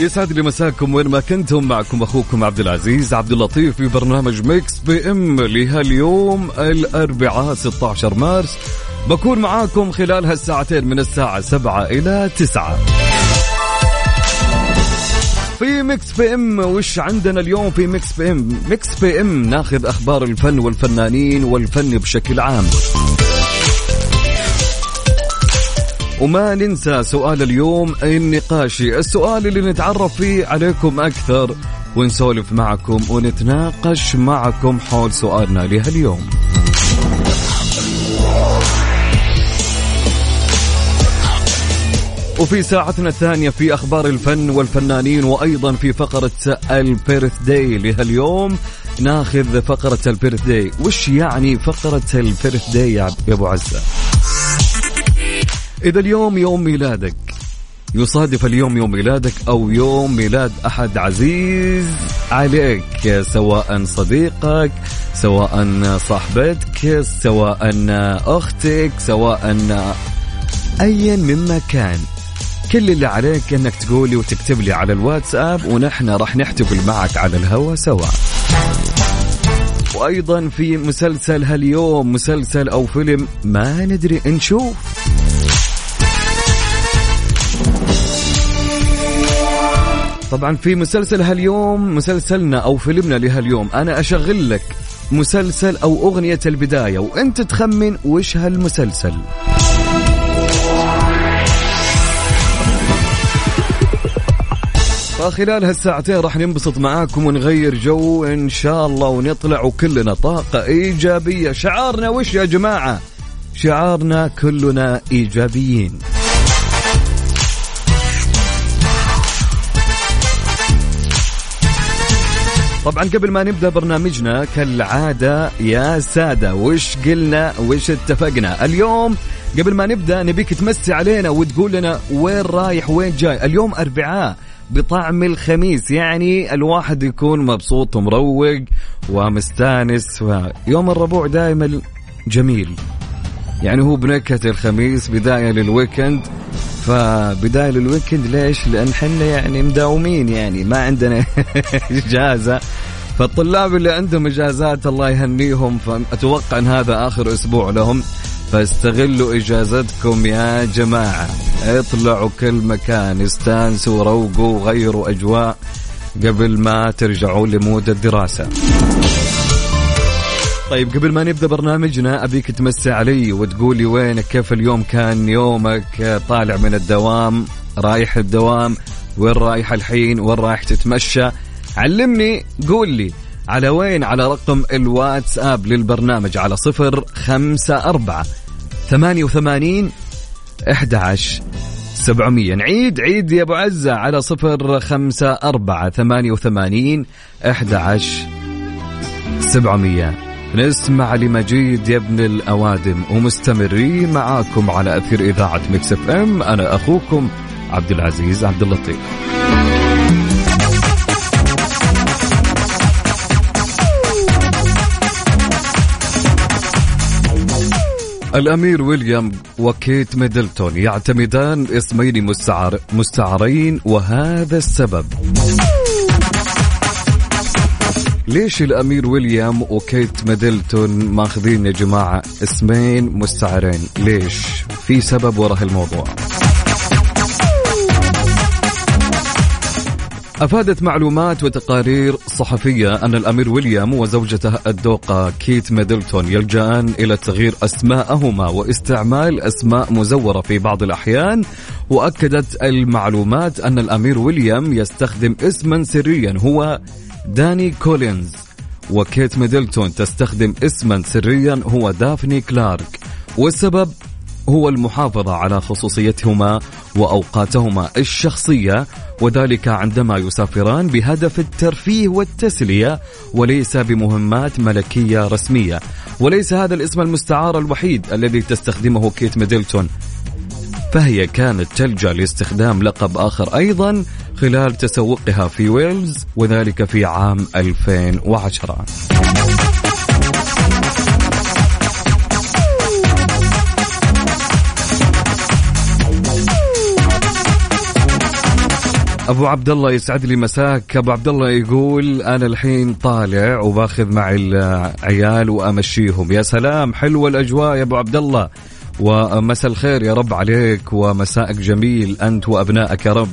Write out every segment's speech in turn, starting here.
يسعد لي مساكم وين ما كنتم معكم أخوكم عبد العزيز عبد اللطيف في برنامج Mix PM لهاليوم الأربعاء 16 مارس. بكون معاكم خلال هالساعتين من الساعة 7 إلى 9 في Mix PM وش عندنا اليوم في Mix PM Mix PM ناخذ أخبار الفن والفنانين والفن بشكل عام. وما ننسى سؤال اليوم النقاشي. السؤال اللي نتعرف فيه عليكم أكثر ونسولف معكم ونتناقش معكم حول سؤالنا لهاليوم. وفي ساعتنا الثانية في أخبار الفن والفنانين وأيضا في فقرة ال birthday لهاليوم ناخذ فقرة ال birthday وش يعني فقرة ال birthday يا أبو عزة؟ إذا اليوم يوم ميلادك يصادف اليوم يوم ميلادك أو يوم ميلاد أحد عزيز عليك سواء صديقك سواء صاحبتك سواء أختك سواء أيا مما كان. كل اللي عليك إنك تقولي وتكتب لي على الواتساب ونحن راح نحتفل معك على الهوا سوا. وأيضا في مسلسل هاليوم مسلسل أو فيلم ما ندري نشوف. طبعا في مسلسل هاليوم مسلسلنا أو فيلمنا لهاليوم. أنا أشغل لك مسلسل أو أغنية البداية وأنت تخمن وش هالمسلسل. فخلال هالساعتين راح ننبسط معاكم ونغير جو إن شاء الله ونطلع وكلنا طاقة إيجابية. شعارنا وش يا جماعة؟ شعارنا كلنا إيجابيين. طبعا قبل ما نبدأ برنامجنا كالعادة يا سادة وش قلنا؟ وش اتفقنا؟ اليوم قبل ما نبدأ نبيك تمسي علينا وتقول لنا وين رايح وين جاي. اليوم أربعاء بطعم الخميس يعني الواحد يكون مبسوط ومروق ومستانس يوم الربوع دائما جميل. يعني هو بنكهة الخميس بداية لل weekend. فبداية لل weekend ليش؟ لأن حنا يعني مداومين يعني ما عندنا إجازة. فالطلاب اللي عندهم إجازات الله يهنيهم فأتوقع أن هذا آخر أسبوع لهم. فاستغلوا إجازتكم يا جماعة. اطلعوا كل مكان استانسوا وروقوا وغيروا أجواء قبل ما ترجعوا لمود الدراسة. طيب قبل ما نبدأ برنامجنا أبيك تمسي علي وتقولي وينك؟ كيف اليوم كان يومك؟ طالع من الدوام رايح الدوام وين رايح الحين؟ وين رايح تتمشى؟ علمني قول لي على وين؟ على رقم الواتساب للبرنامج على صفر خمسة أربعة ثمانية وثمانين أحد سبعمية. نعيد عيد يا أبو عزة على صفر خمسة أربعة ثمانية وثمانين أحد عشر سبعمية. نسمع لمجيد يا ابن الأوادم ومستمرين معاكم على أثير إذاعة Mix FM. أنا أخوكم عبد العزيز عبد اللطيف. الأمير ويليام وكيت ميدلتون يعتمدان اسمين مستعار مستعارين وهذا السبب. ليش الأمير ويليام وكيت ميدلتون ماخذين يا جماعة اسمين مستعارين ليش؟ في سبب وراء الموضوع أفادت معلومات وتقارير صحفية أن الأمير ويليام وزوجته الدوقة كيت ميدلتون يلجأان إلى تغيير أسماءهما واستعمال أسماء مزورة في بعض الأحيان وأكدت المعلومات أن الأمير ويليام يستخدم اسما سريا هو داني كولينز وكيت ميدلتون تستخدم اسما سريا هو دافني كلارك والسبب هو المحافظة على خصوصيتهما وأوقاتهما الشخصية وذلك عندما يسافران بهدف الترفيه والتسلية وليس بمهمات ملكية رسمية. وليس هذا الاسم المستعار الوحيد الذي تستخدمه كيت ميدلتون. فهي كانت تلجأ لاستخدام لقب آخر أيضا خلال تسوقها في ويلز وذلك في عام 2010 أبو عبد الله يسعد لي مساك. أبو عبد الله يقول أنا الحين طالع وباخذ معي العيال وأمشيهم. يا سلام حلوة الأجواء يا أبو عبد الله ومساء الخير يا رب عليك ومساءك جميل أنت وأبنائك يا رب.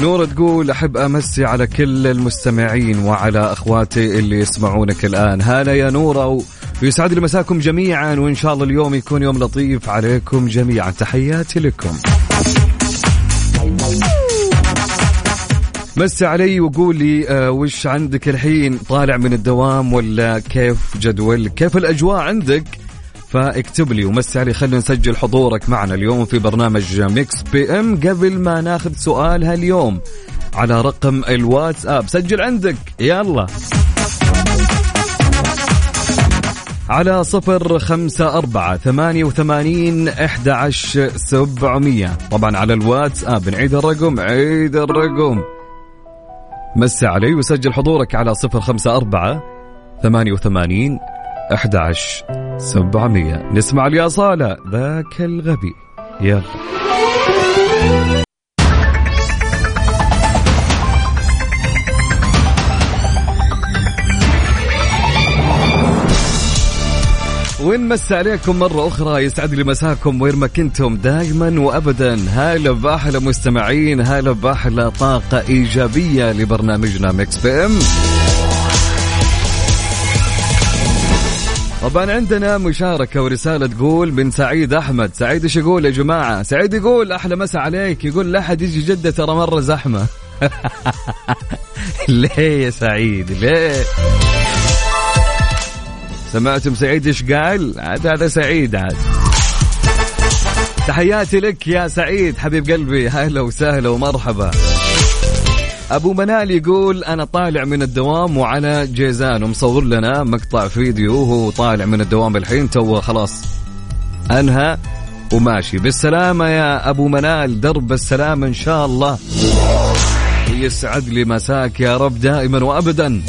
نورة تقول أحب أمسي على كل المستمعين وعلى أخواتي اللي يسمعونك الآن. هلا يا نورة ويسعد لي مساكم جميعا وإن شاء الله اليوم يكون يوم لطيف عليكم جميعا. تحياتي لكم. مسي علي وقول لي آه وش عندك الحين؟ طالع من الدوام ولا كيف جدول؟ كيف الأجواء عندك؟ فاكتب لي. ومسي علي خلينا نسجل حضورك معنا اليوم في برنامج Mix PM. قبل ما ناخذ سؤال هاليوم على رقم الواتساب. سجل عندك. يلا. على صفر خمسة أربعة ثمانية وثمانين إحدى عشر سبعمية. طبعا على الواتساب. نعيد الرقم. عيد الرقم. مسي علي وسجل حضورك على صفر خمسة أربعة ثمانية وثمانين أحد عشر سبعمية. نسمع الأصالة ذاك الغبي. يلا. ونمسي عليكم مرة أخرى؟ يسعد لي مساكم وين ما كنتم دائما وأبدا. هلا بأحلى مستمعين هلا بأحلى طاقة إيجابية لبرنامجنا Mix PM طبعا عندنا مشاركة ورسالة تقول من سعيد أحمد. سعيد إيش يقول يا جماعة؟ سعيد يقول أحلى مسا عليك. يقول لا أحد يجي جدة ترى مرة زحمة. ليه يا سعيد؟ ليه؟ سمعتم سعيد إيش قال؟ عاد هذا سعيد عاد. تحياتي لك يا سعيد حبيب قلبي. أهلا وسهلا ومرحبا. أبو منال يقول أنا طالع من الدوام وعلى جيزان ومصور لنا مقطع فيديو وهو طالع من الدوام الحين تو خلاص أنهى وماشي. بالسلامة يا أبو منال درب السلامة إن شاء الله. يسعد لي مساك يا رب دائما وابدا.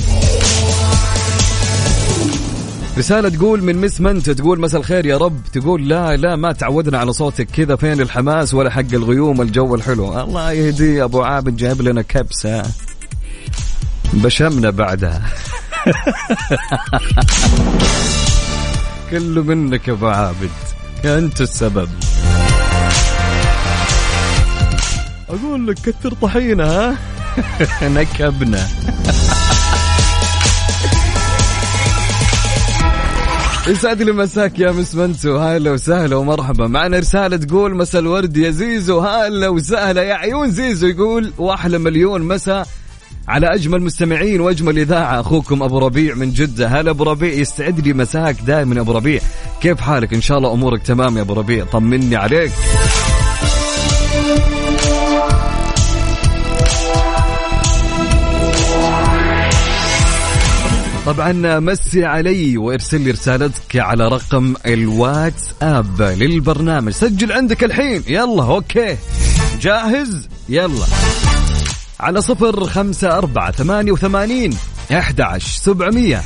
رسالة تقول من مس منت تقول مساء الخير يا رب. تقول لا لا ما تعودنا على صوتك كذا فين الحماس ولا حق الغيوم الجو الحلو. الله يهدي أبو عابد جايب لنا كبسة. بشمنا بعدها. كله منك أبو عابد. انت السبب. أقول لك كثر طحينة ها؟ نكبنا. يسعد لي مساك يا مس منتو. هلا وسهلا ومرحبا. معنا رسالة تقول مسا الورد يا زيزو. هلا وسهلا. يا عيون زيزو يقول واحلى مليون مسا على أجمل مستمعين وأجمل إذاعة. أخوكم أبو ربيع من جدة. هلا أبو ربيع يستعد لي مساك دائما أبو ربيع. كيف حالك؟ إن شاء الله أمورك تمام يا أبو ربيع. طمني عليك. طبعا مسي علي وارسل لي رسالتك على رقم الواتساب للبرنامج. سجل عندك الحين. يلا okay. جاهز؟ يلا. على صفر خمسة أربعة ثمانية وثمانين أحد عشر سبعمية.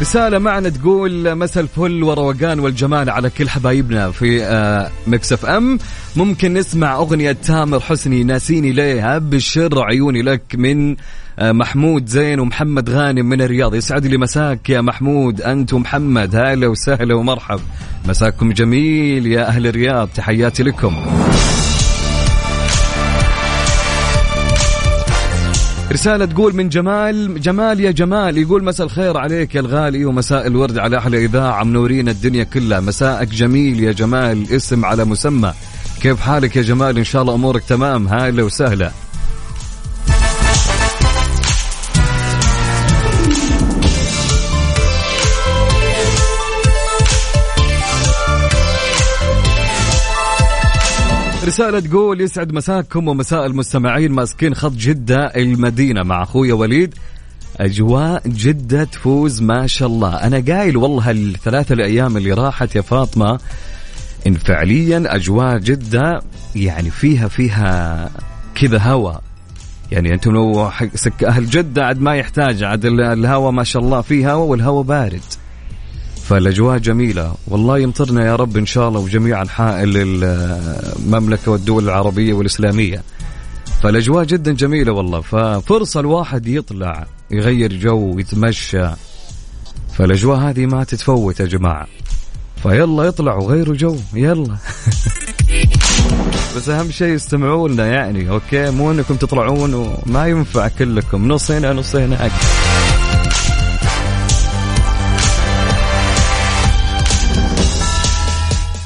رسالة معنا تقول مسا الفل وروقان والجمال على كل حبايبنا في آه، Mix FM. ممكن نسمع أغنية تامر حسني ناسيني ليه أبشر عيوني لك من آه، محمود زين ومحمد غانم من الرياض. يسعد لي مساك يا محمود أنت ومحمد هلا وسهلا ومرحب. مساكم جميل يا أهل الرياض تحياتي لكم. رسالة تقول من جمال جمال يا جمال يقول مساء الخير عليك يا الغالي ومساء الورد على أحلى إذاعة منورين الدنيا كلها. مساءك جميل يا جمال اسم على مسمى. كيف حالك يا جمال؟ إن شاء الله أمورك تمام هلا وسهلا رسالة تقول يسعد مساكم ومساء المستمعين. ماسكين خط جدة المدينة مع أخويا وليد. أجواء جدة تفوز ما شاء الله. أنا قايل والله الثلاثة الأيام اللي راحت يا فاطمة إن فعليا أجواء جدة يعني فيها فيها كذا هوا. يعني أنتم لو سك أهل جدة عاد ما يحتاج عاد الهوا ما شاء الله فيه هوا والهوا بارد. فالأجواء جميلة. والله يمطرنا يا رب إن شاء الله وجميع أنحاء المملكة والدول العربية والإسلامية. فالأجواء جدا جميلة والله. ففرصة الواحد يطلع يغير جو ويتمشى فالأجواء هذه ما تتفوت يا جماعة. فيلا اطلعوا غيروا جو. يلا. بس أهم شيء استمعوا لنا يعني okay؟ مو إنكم تطلعون وما ينفع كلكم. نص هنا نص هناك.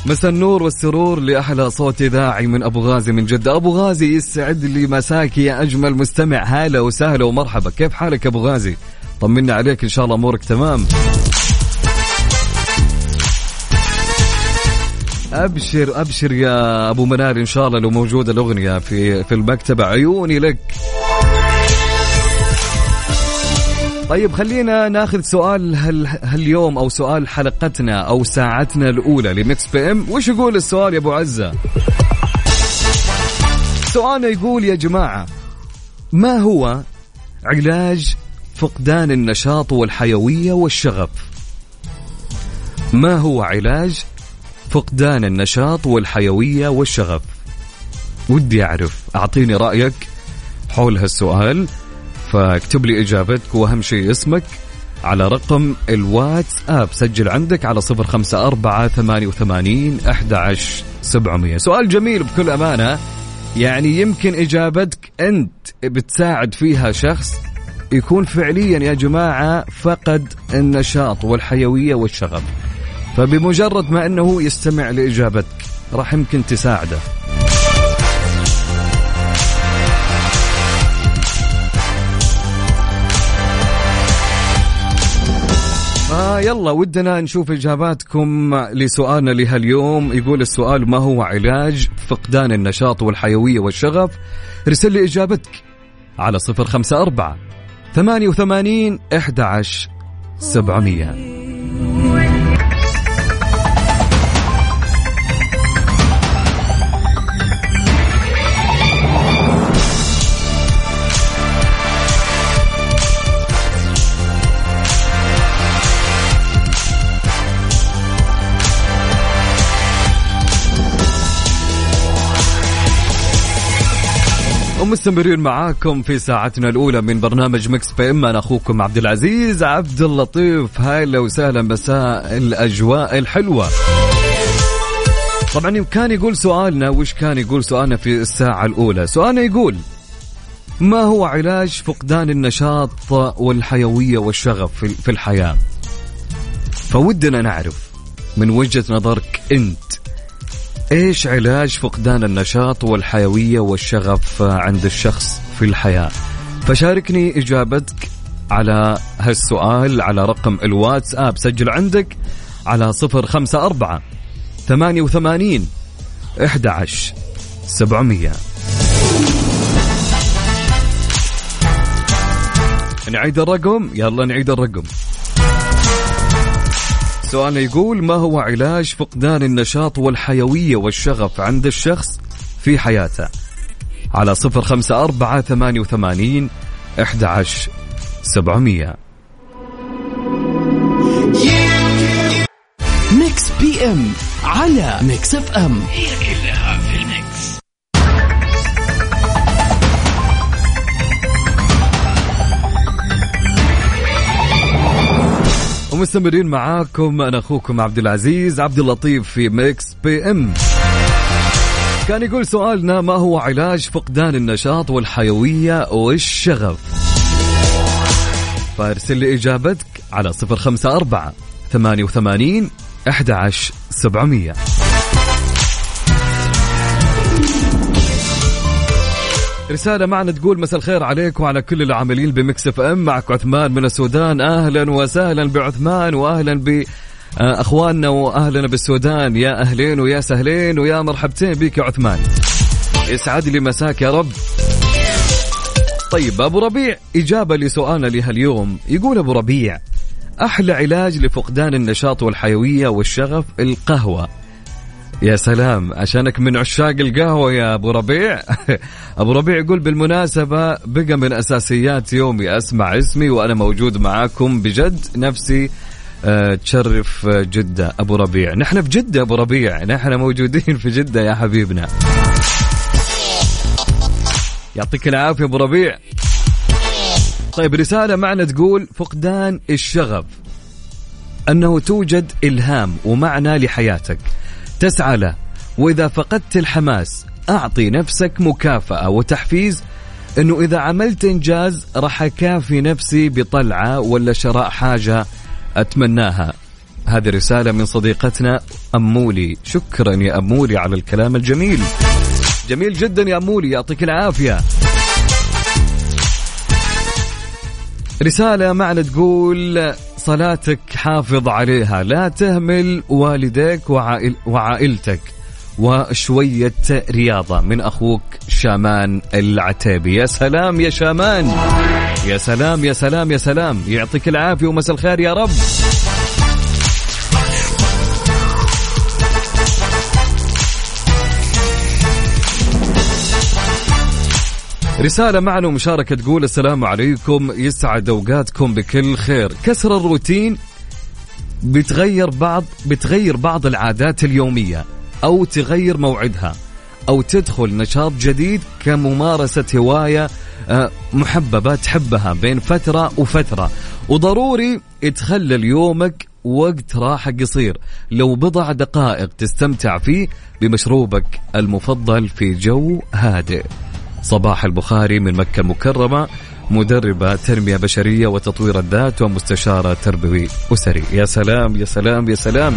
مساء النور والسرور لأحلى صوت إذاعي من أبو غازي من جدة. أبو غازي يسعد لي مساك يا أجمل مستمع. هلا وسهلا ومرحبا. كيف حالك أبو غازي؟ طمنا عليك إن شاء الله أمورك تمام. أبشر أبشر يا أبو منال إن شاء الله لو موجودة الأغنية في في المكتبة. عيوني لك. طيب خلينا ناخذ سؤال هاليوم أو سؤال حلقتنا أو ساعتنا الأولى لميكس بي إم. وش يقول السؤال يا أبو عزة؟ سؤالنا يقول يا جماعة ما هو علاج فقدان النشاط والحيوية والشغف؟ ما هو علاج فقدان النشاط والحيوية والشغف؟ ودي أعرف أعطيني رأيك حول هالسؤال. فاكتب لي إجابتك وأهم شيء اسمك على رقم الواتس اب سجل عندك على صفر خمسة أربعة ثمانية وثمانين أحد سبعمية. سؤال جميل بكل أمانة. يعني يمكن إجابتك أنت بتساعد فيها شخص يكون فعليا يا جماعة فقد النشاط والحيوية والشغف. فبمجرد ما أنه يستمع لإجابتك راح يمكن تساعده. آه يلا ودنا نشوف إجاباتكم لسؤالنا لهاليوم. يقول السؤال ما هو علاج فقدان النشاط والحيوية والشغف؟ ارسل لي إجابتك على 054 88 11 700 ومستمرين معاكم في ساعتنا الأولى من برنامج Mix PM. أنا أخوكم عبد العزيز عبد اللطيف. هلا وسهلا مساء الأجواء الحلوة. طبعا كان يقول سؤالنا وش كان يقول سؤالنا في الساعة الأولى؟ سؤالنا يقول ما هو علاج فقدان النشاط والحيوية والشغف في الحياة؟ فودنا نعرف من وجهة نظرك أنت. إيش علاج فقدان النشاط والحيوية والشغف عند الشخص في الحياة؟ فشاركني إجابتك على هالسؤال على رقم الواتس اب سجل عندك على صفر خمسة أربعة ثمانية وثمانين إحدى عشر سبعمية. نعيد الرقم؟ يلا نعيد الرقم. سؤالنا يقول ما هو علاج فقدان النشاط والحيوية والشغف عند الشخص في حياته؟ على صفر خمسة أربعة ثمانية وثمانين أحد عشر سبعمية. Mix P M على Mix FM هي كلها ومستمرين معاكم أنا أخوكم عبد العزيز عبد اللطيف في Mix PM. كان يقول سؤالنا ما هو علاج فقدان النشاط والحيوية والشغف؟ فارسل لي إجابتك على 054 88 11700 رسالة معنا تقول مساء الخير عليك وعلى كل العاملين ب Mix FM. معك عثمان من السودان. أهلا وسهلا بعثمان واهلا ب أخواننا واهلنا بالسودان. يا أهلين ويا سهلين ويا مرحبتين بك يا عثمان. يسعد لي مساك يا رب. طيب أبو ربيع إجابة لسؤالنا لهاليوم. يقول أبو ربيع أحلى علاج لفقدان النشاط والحيوية والشغف القهوة. يا سلام عشانك من عشاق القهوة يا أبو ربيع. أبو ربيع يقول بالمناسبة بقى من أساسيات يومي أسمع اسمي وأنا موجود معاكم بجد نفسي أه تشرف جدة. أبو ربيع نحن في جدة أبو ربيع نحن موجودين في جدة يا حبيبنا. يعطيك العافية أبو ربيع. طيب رسالة معنا تقول فقدان الشغف أنه توجد إلهام ومعنى لحياتك. تسعى له. وإذا فقدت الحماس أعطي نفسك مكافأة وتحفيز أنه إذا عملت إنجاز راح أكافي نفسي بطلعة ولا شراء حاجة أتمناها. هذه رسالة من صديقتنا أمولي. شكرا يا أمولي على الكلام الجميل. جميل جدا يا أمولي يعطيك العافية. رسالة معنا تقول صلاتك حافظ عليها. لا تهمل والديك وعائل وعائلتك. وشوية رياضة من أخوك شامان العتيبي. يا سلام يا شامان. يا سلام يا سلام يا سلام. يعطيك العافية ومساء الخير يا رب. رسالة معنا ومشاركة تقول السلام عليكم. يسعد أوقاتكم بكل خير. كسر الروتين بتغير بعض بتغير بعض العادات اليومية أو تغير موعدها أو تدخل نشاط جديد كممارسة هواية آه، محببة تحبها بين فترة وفترة. وضروري تخلل يومك وقت راحة قصير. لو بضع دقائق تستمتع فيه بمشروبك المفضل في جو هادئ. صباح البخاري من مكة المكرمة مدربة تنمية بشرية وتطوير الذات ومستشارة تربوي أسري. يا سلام يا سلام يا سلام.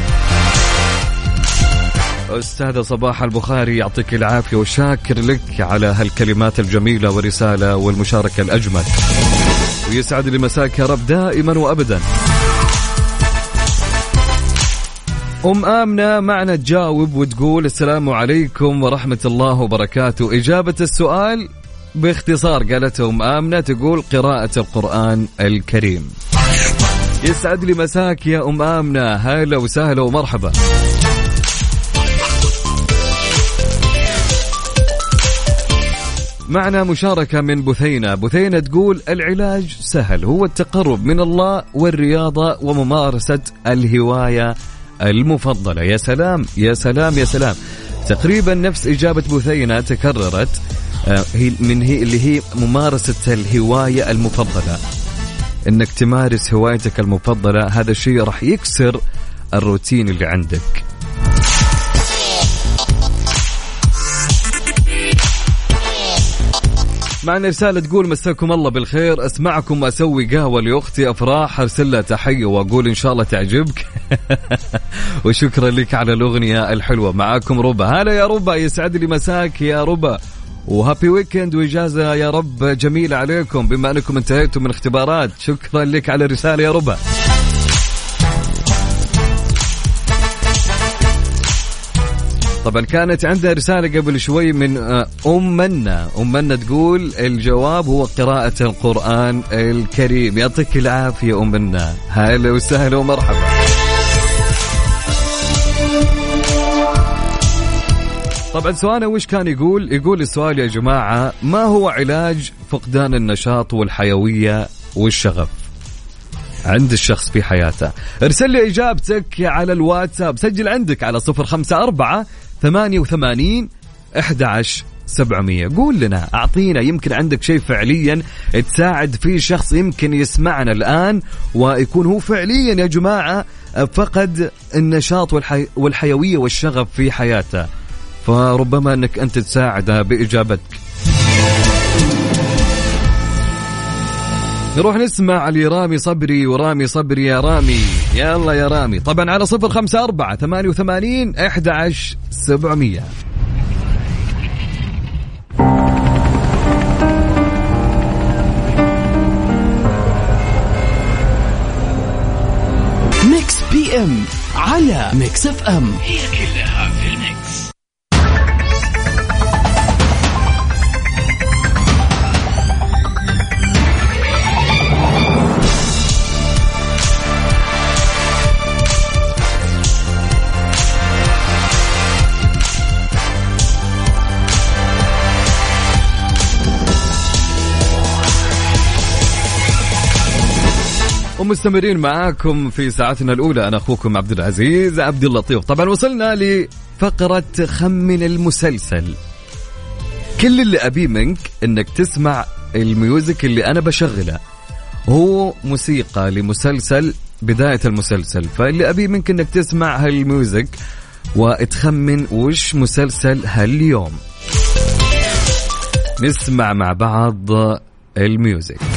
أستاذة صباح البخاري يعطيك العافية وشاكر لك على هالكلمات الجميلة والرسالة والمشاركة الأجمل. ويسعد لي مساك يا رب دائما وأبدا. أم آمنة معنا تجاوب وتقول السلام عليكم ورحمة الله وبركاته. إجابة السؤال باختصار قالت أم آمنة تقول قراءة القرآن الكريم. يسعد لي مساك يا أم آمنة. هلا وسهلا ومرحبا. معنا مشاركة من بثينة. بثينة تقول العلاج سهل هو التقرب من الله والرياضة وممارسة الهواية المفضلة. يا سلام يا سلام يا سلام. تقريبا نفس إجابة بثينة تكررت آه، هي من هي اللي هي ممارسة الهواية المفضلة. إنك تمارس هوايتك المفضلة هذا الشيء راح يكسر الروتين اللي عندك. معنا رسالة تقول مساكم الله بالخير. أسمعكم أسوي قهوة لأختي أفراح أرسل لها تحية وأقول إن شاء الله تعجبك. وشكرا لك على الأغنية الحلوة. معاكم ربا. هلا يا ربا يسعد لي مساك يا ربا. وهابي ويكند وإجازة يا رب جميلة عليكم. بما أنكم انتهيتم من اختبارات شكرا لك على الرسالة يا ربا. طبعا كانت عندها رسالة قبل شوي من آه، أم منا أم منا تقول الجواب هو قراءة القرآن الكريم. يعطيك العافية أم منا هلا وسهلا ومرحبا. طبعا سؤالنا وش كان يقول؟ يقول السؤال يا جماعة ما هو علاج فقدان النشاط والحيوية والشغف؟ عند الشخص في حياته. ارسل لي إجابتك على الواتساب. سجل عندك على صفر خمسة أربعة ثمانية وثمانين أحد 700 قول لنا أعطينا يمكن عندك شيء فعليا تساعد فيه شخص يمكن يسمعنا الآن ويكون هو فعليا يا جماعة فقد النشاط والحي... والحيوية والشغف في حياته. فربما أنك أنت تساعده بإجابتك. نروح نسمع لرامي صبري ورامي صبري يا رامي. يلا يا رامي. طبعا على صفر خمسة أربعة ثمانية وثمانين أحد عشر سبعمية. Mix PM على Mix FM. هي كلها في ومستمرين معاكم في ساعتنا الأولى. أنا أخوكم عبد العزيز عبد اللطيف. طبعا وصلنا لفقرة خمن المسلسل. كل اللي أبيه منك أنك تسمع ال music اللي أنا بشغله. هو موسيقى لمسلسل بداية المسلسل. فاللي أبيه منك أنك تسمع هال music وتخمن وش مسلسل هاليوم. نسمع مع بعض الميوزك.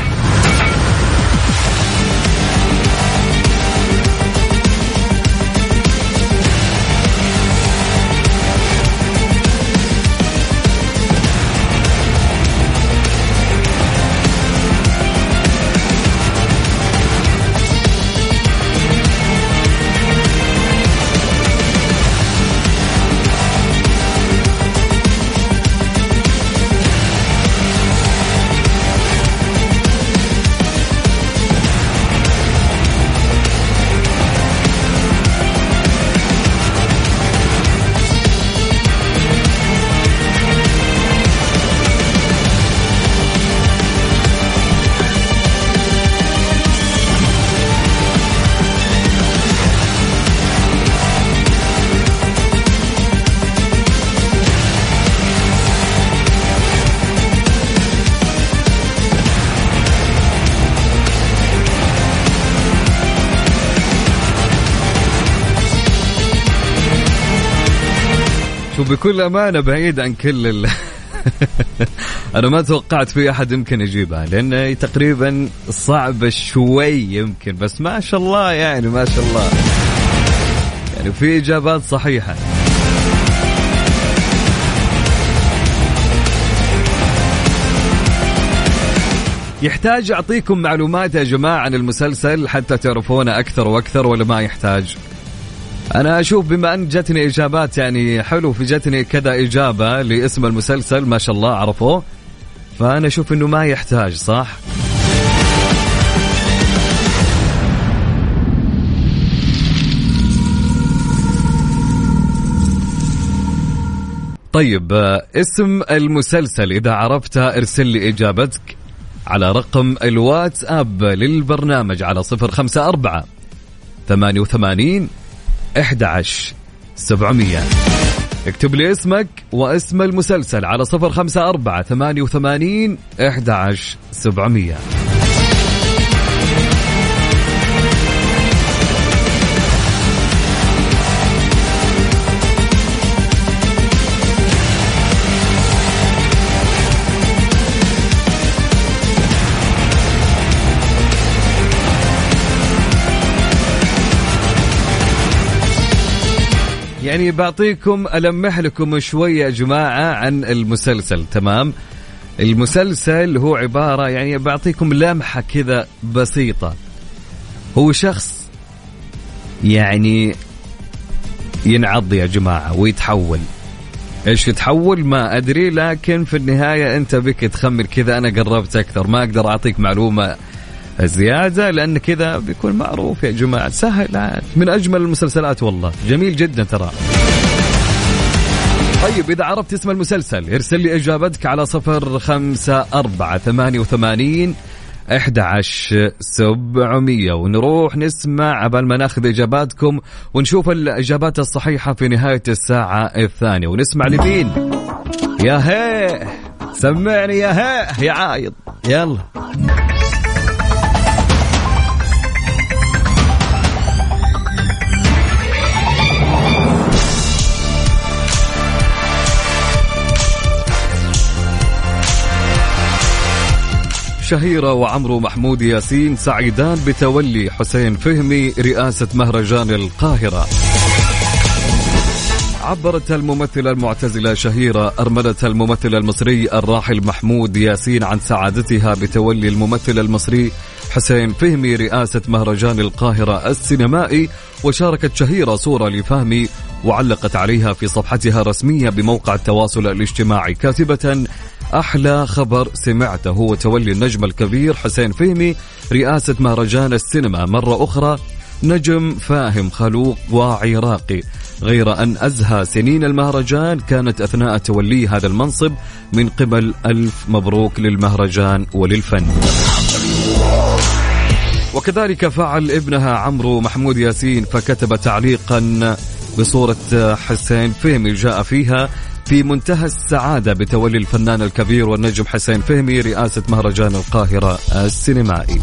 شوف بكل أمانة بعيد عن كل ال... أنا ما توقعت في أحد يمكن يجيبها لأن تقريبا صعبة شوي يمكن بس ما شاء الله يعني ما شاء الله يعني في إجابات صحيحة يحتاج أعطيكم معلومات يا جماعة عن المسلسل حتى تعرفونه أكثر وأكثر ولا ما يحتاج؟ أنا أشوف بما أن جتني إجابات يعني حلو في جتني كذا إجابة لاسم المسلسل ما شاء الله عرفوه. فأنا أشوف إنه ما يحتاج صح؟ طيب اسم المسلسل إذا عرفتها ارسل لي إجابتك على رقم الواتساب للبرنامج على صفر خمسة أربعة ثمانية وثمانين 11 700 اكتب لي اسمك واسم المسلسل على صفر خمسة أربعة ثمانية وثمانين أحد سبعمية. يعني بعطيكم ألمح لكم شوية يا جماعة عن المسلسل تمام؟ المسلسل هو عبارة يعني بعطيكم لمحة كذا بسيطة. هو شخص يعني ينعض يا جماعة ويتحول. إيش يتحول؟ ما أدري لكن في النهاية أنت بك تخمن كذا أنا قربت أكثر ما أقدر أعطيك معلومة زيادة لأن كذا بيكون معروف يا جماعة. سهل من أجمل المسلسلات والله. جميل جدا ترى. طيب إذا عرفت اسم المسلسل ارسل لي إجابتك على صفر خمسة أربعة ثمانية وثمانين أحد سبعمية. ونروح نسمع عبال ما ناخذ إجاباتكم ونشوف الإجابات الصحيحة في نهاية الساعة الثانية. ونسمع لمين؟ يا هي. سمعني يا هي. يا عايض. يلا. شهيرة وعمرو محمود ياسين سعيدان بتولي حسين فهمي رئاسة مهرجان القاهرة. عبرت الممثلة المعتزلة شهيرة أرملة الممثل المصري الراحل محمود ياسين عن سعادتها بتولي الممثل المصري حسين فهمي رئاسة مهرجان القاهرة السينمائي وشاركت شهيرة صورة لفهمي وعلقت عليها في صفحتها الرسمية بموقع التواصل الاجتماعي كاتبة أحلى خبر سمعته هو تولي النجم الكبير حسين فهمي رئاسة مهرجان السينما. مرة أخرى نجم فاهم خلوق واعي راقي. غير أن أزهى سنين المهرجان كانت أثناء تولي هذا المنصب من قبل ألف مبروك للمهرجان وللفن. وكذلك فعل ابنها عمرو محمود ياسين فكتب تعليقا بصورة حسين فهمي. جاء فيها في منتهى السعادة بتولي الفنان الكبير والنجم حسين فهمي رئاسة مهرجان القاهرة السينمائي.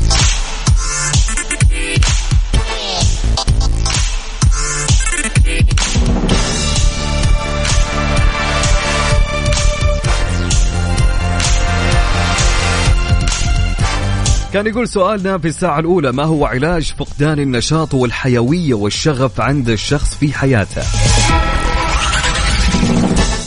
كان يقول سؤالنا في الساعة الأولى ما هو علاج فقدان النشاط والحيوية والشغف عند الشخص في حياته؟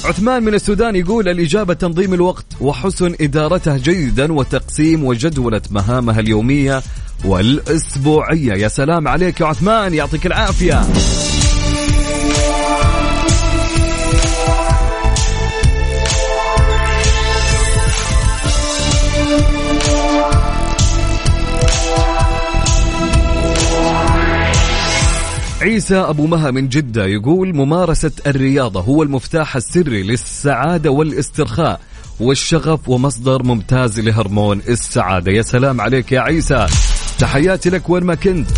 عثمان من السودان يقول الإجابة تنظيم الوقت وحسن إدارته جيدا وتقسيم وجدولة مهامها اليومية والأسبوعية. يا سلام عليك يا عثمان يعطيك العافية. عيسى أبو مها من جدة يقول ممارسة الرياضة هو المفتاح السري للسعادة والاسترخاء والشغف ومصدر ممتاز لهرمون السعادة. يا سلام عليك يا عيسى. تحياتي لك وين ما كنت.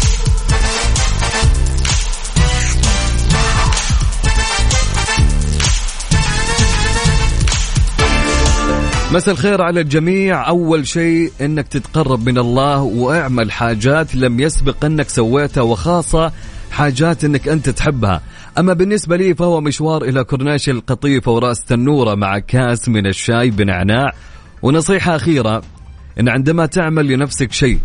مساء الخير على الجميع. أول شيء أنك تتقرب من الله واعمل حاجات لم يسبق أنك سويتها وخاصة حاجات إنك أنت تحبها. أما بالنسبة لي فهو مشوار إلى كورناش القطيفه وراس تنوره مع كاس من الشاي بنعناع ونصيحة أخيرة إن عندما تعمل لنفسك شيء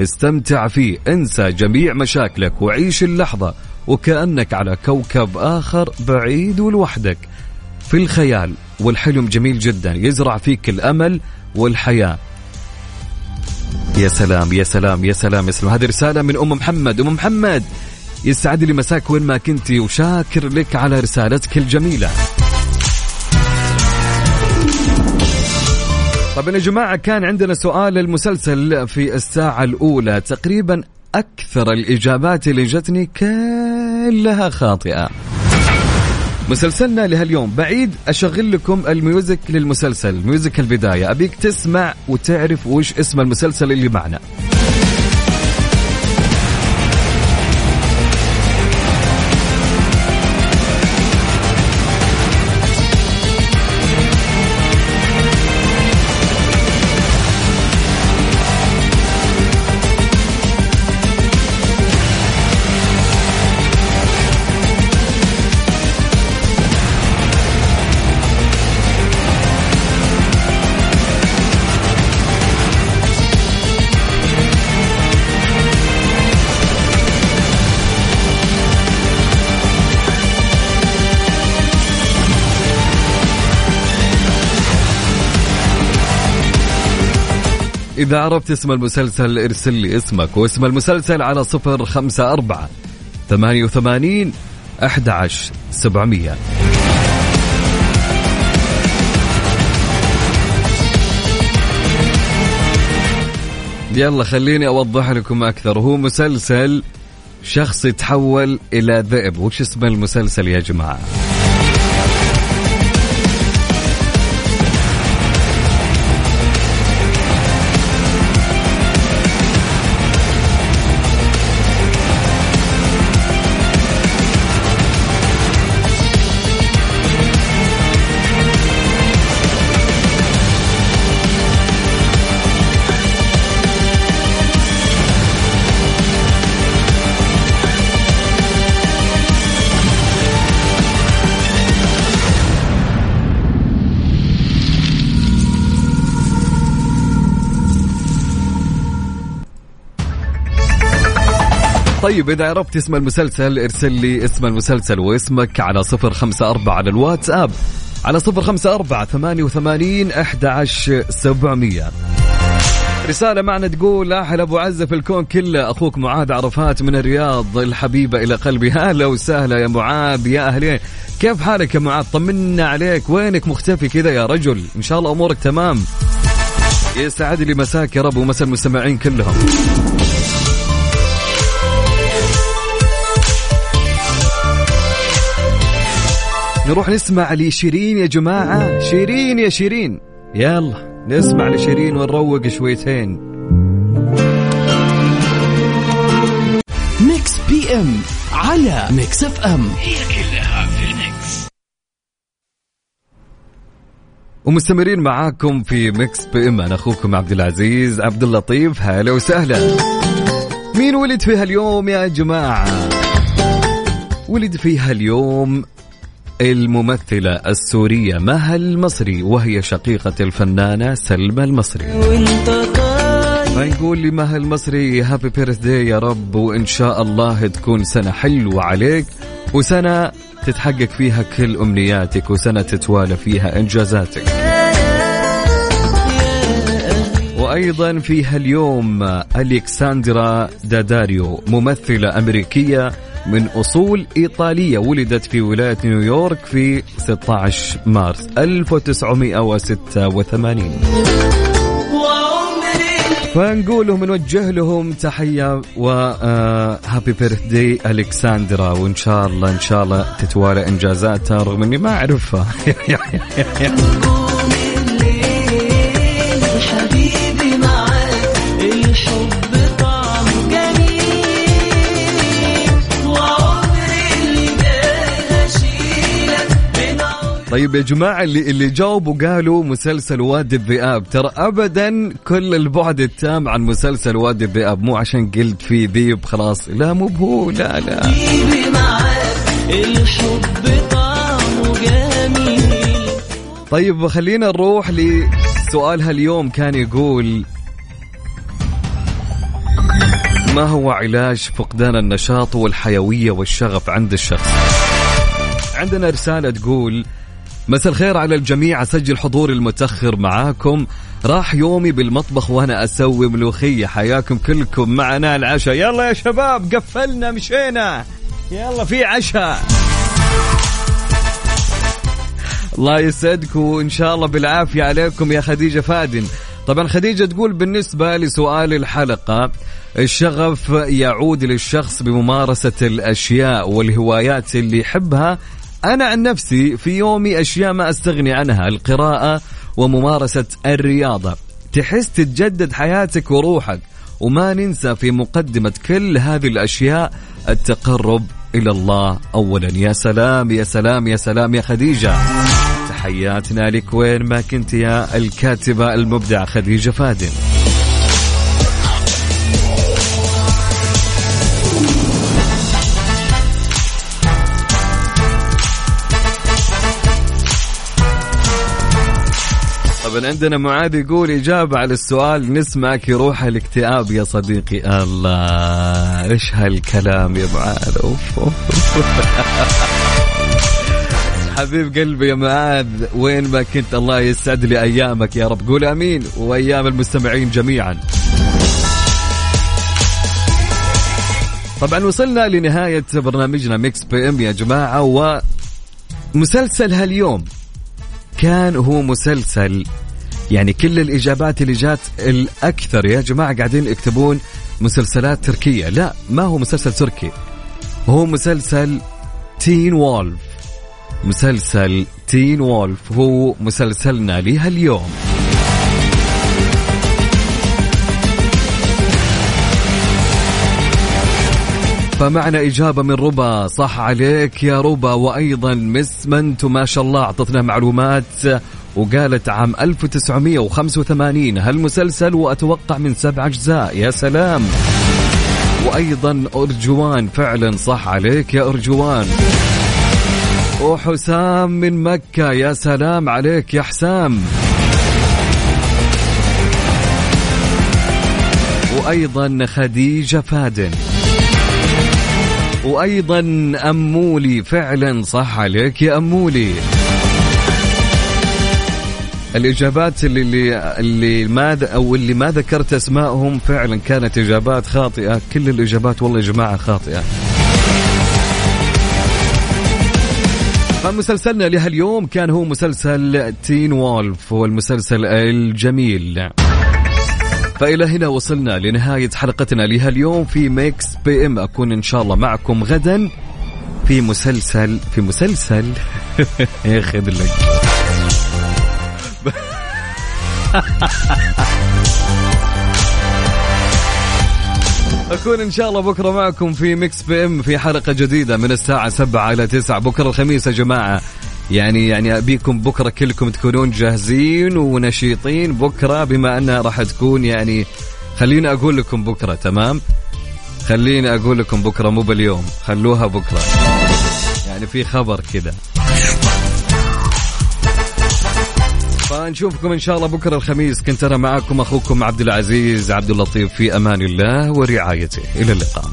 استمتع فيه انسى جميع مشاكلك وعيش اللحظة وكأنك على كوكب آخر بعيد ولوحدك في الخيال والحلم جميل جدا يزرع فيك الأمل والحياة. يا سلام يا سلام يا سلام يا سلام. هذه رسالة من أم محمد. أم محمد يسعد لي مساك وين ما كنتي وشاكر لك على رسالتك الجميلة. طبعا يا جماعة كان عندنا سؤال المسلسل في الساعة الأولى. تقريبا أكثر الإجابات اللي جتني كلها خاطئة. مسلسلنا لهاليوم بعيد أشغل لكم ال music للمسلسل music البداية. أبيك تسمع وتعرف وش اسم المسلسل اللي معنا. إذا عرفت اسم المسلسل ارسل لي اسمك واسم المسلسل على صفر خمسة أربعة ثمانية وثمانين أحد عشر سبعمية. يلا خليني أوضح لكم أكثر. هو مسلسل شخص يتحول إلى ذئب. وش اسم المسلسل يا جماعة؟ طيب إذا عرفت اسم المسلسل ارسل لي اسم المسلسل واسمك على صفر خمسة أربعة على الواتساب على صفر خمسة أربعة ثمانية وثمانين أحد عشر سبعمية. رسالة معنا تقول أحلى أبو عزة في الكون كله أخوك معاذ عرفات من الرياض الحبيبة إلى قلبي. هلا وسهلا يا معاذ يا أهلين. كيف حالك يا معاذ طمنا عليك وينك مختفي كذا يا رجل؟ إن شاء الله أمورك تمام. يسعد لي مساك يا رب ومسا المستمعين كلهم. نروح نسمع لشيرين يا جماعة. شيرين يا شيرين. يلا. نسمع لشيرين ونروق شويتين. Mix PM على Mix FM. هي كلها في ال mix. ومستمرين معاكم في Mix PM. أنا أخوكم عبد العزيز عبد اللطيف. هلا وسهلا. مين ولد فيها اليوم يا جماعة؟ ولد فيها اليوم الممثلة السورية مها المصري وهي شقيقة الفنانة سلمى المصري. فنقول لي مها المصري هابي بيرث داي يا رب وإن شاء الله تكون سنة حلوة عليك وسنة تتحقق فيها كل أمنياتك وسنة تتوالى فيها إنجازاتك. وأيضا فيها اليوم ألكساندرا داداريو ممثلة أمريكية من أصول إيطالية ولدت في ولاية نيويورك في 16 مارس 1986 فنقول لهم نوجه لهم تحية وهابي بيرث داي ألكساندرا وإن شاء الله إن شاء الله تتوالى إنجازاتها رغم إني ما أعرفها. طيب يا جماعة اللي اللي جاوبوا قالوا مسلسل وادي الذئاب. ترى أبدا كل البعد التام عن مسلسل وادي الذئاب. مو عشان قلت في ذيب خلاص. لا مو بهو لا لا. طيب خلينا نروح لسؤالها اليوم كان يقول ما هو علاج فقدان النشاط والحيوية والشغف عند الشخص؟ عندنا رسالة تقول مساء الخير على الجميع. أسجل حضوري المتأخر معاكم. راح يومي بالمطبخ وأنا أسوي ملوخية. حياكم كلكم معنا العشاء. يلا يا شباب قفلنا مشينا. يلا في عشاء. الله يسعدك وإن شاء الله بالعافية عليكم يا خديجة فادن. طبعا خديجة تقول بالنسبة لسؤال الحلقة الشغف يعود للشخص بممارسة الأشياء والهوايات اللي يحبها أنا عن نفسي في يومي أشياء ما أستغني عنها القراءة وممارسة الرياضة. تحس تتجدد حياتك وروحك وما ننسى في مقدمة كل هذه الأشياء التقرب إلى الله. أولا يا سلام يا سلام يا سلام يا خديجة. تحياتنا لك وين ما كنت يا الكاتبة المبدعة خديجة فادن طبعا عندنا معاذ يقول إجابة على السؤال نسمعك يروح الاكتئاب يا صديقي. الله إيش هالكلام يا معاذ؟ أوف أوف حبيب قلبي يا معاذ وين ما كنت الله يسعد لي أيامك يا رب. قول أمين وأيام المستمعين جميعا. طبعا وصلنا لنهاية برنامجنا Mix PM يا جماعة ومسلسل هاليوم كان هو مسلسل يعني كل الإجابات اللي جات الأكثر. يا جماعة قاعدين يكتبون مسلسلات تركية. لا ما هو مسلسل تركي. هو مسلسل تين وولف. مسلسل تين وولف هو مسلسلنا لها اليوم فمعنا إجابة من ربا. صح عليك يا ربا. وأيضا مس منتو ما شاء الله أعطتنا معلومات وقالت عام 1985 هالمسلسل وأتوقع من سبع أجزاء. يا سلام. وأيضا أرجوان فعلا صح عليك يا أرجوان. وحسام من مكة يا سلام عليك يا حسام. وأيضا خديجة فادن. وأيضا أمولي فعلا صح عليك يا أمولي. الإجابات اللي اللي, اللي ما أو اللي ما ذكرت اسمائهم فعلا كانت إجابات خاطئة. كل الإجابات والله يا جماعة خاطئة. فمسلسلنا لهاليوم كان هو مسلسل تين وولف والمسلسل الجميل. فإلى هنا وصلنا لنهاية حلقتنا لهاليوم في Mix PM أكون إن شاء الله معكم غدا في مسلسل في مسلسل. ياخذ لك أكون إن شاء الله بكرة معكم في Mix PM في حلقة جديدة من الساعة 7 إلى 9 بكرة الخميس يا جماعة. يعني يعني أبيكم بكرة كلكم تكونون جاهزين ونشيطين. بكرة بما أنها راح تكون يعني خليني أقول لكم بكرة تمام؟ خليني أقول لكم بكرة مو باليوم خلوها بكرة. يعني في خبر كذا فنشوفكم إن شاء الله بكرة الخميس. كنت أنا معكم أخوكم عبد العزيز عبد اللطيف في أمان الله ورعايته. إلى اللقاء.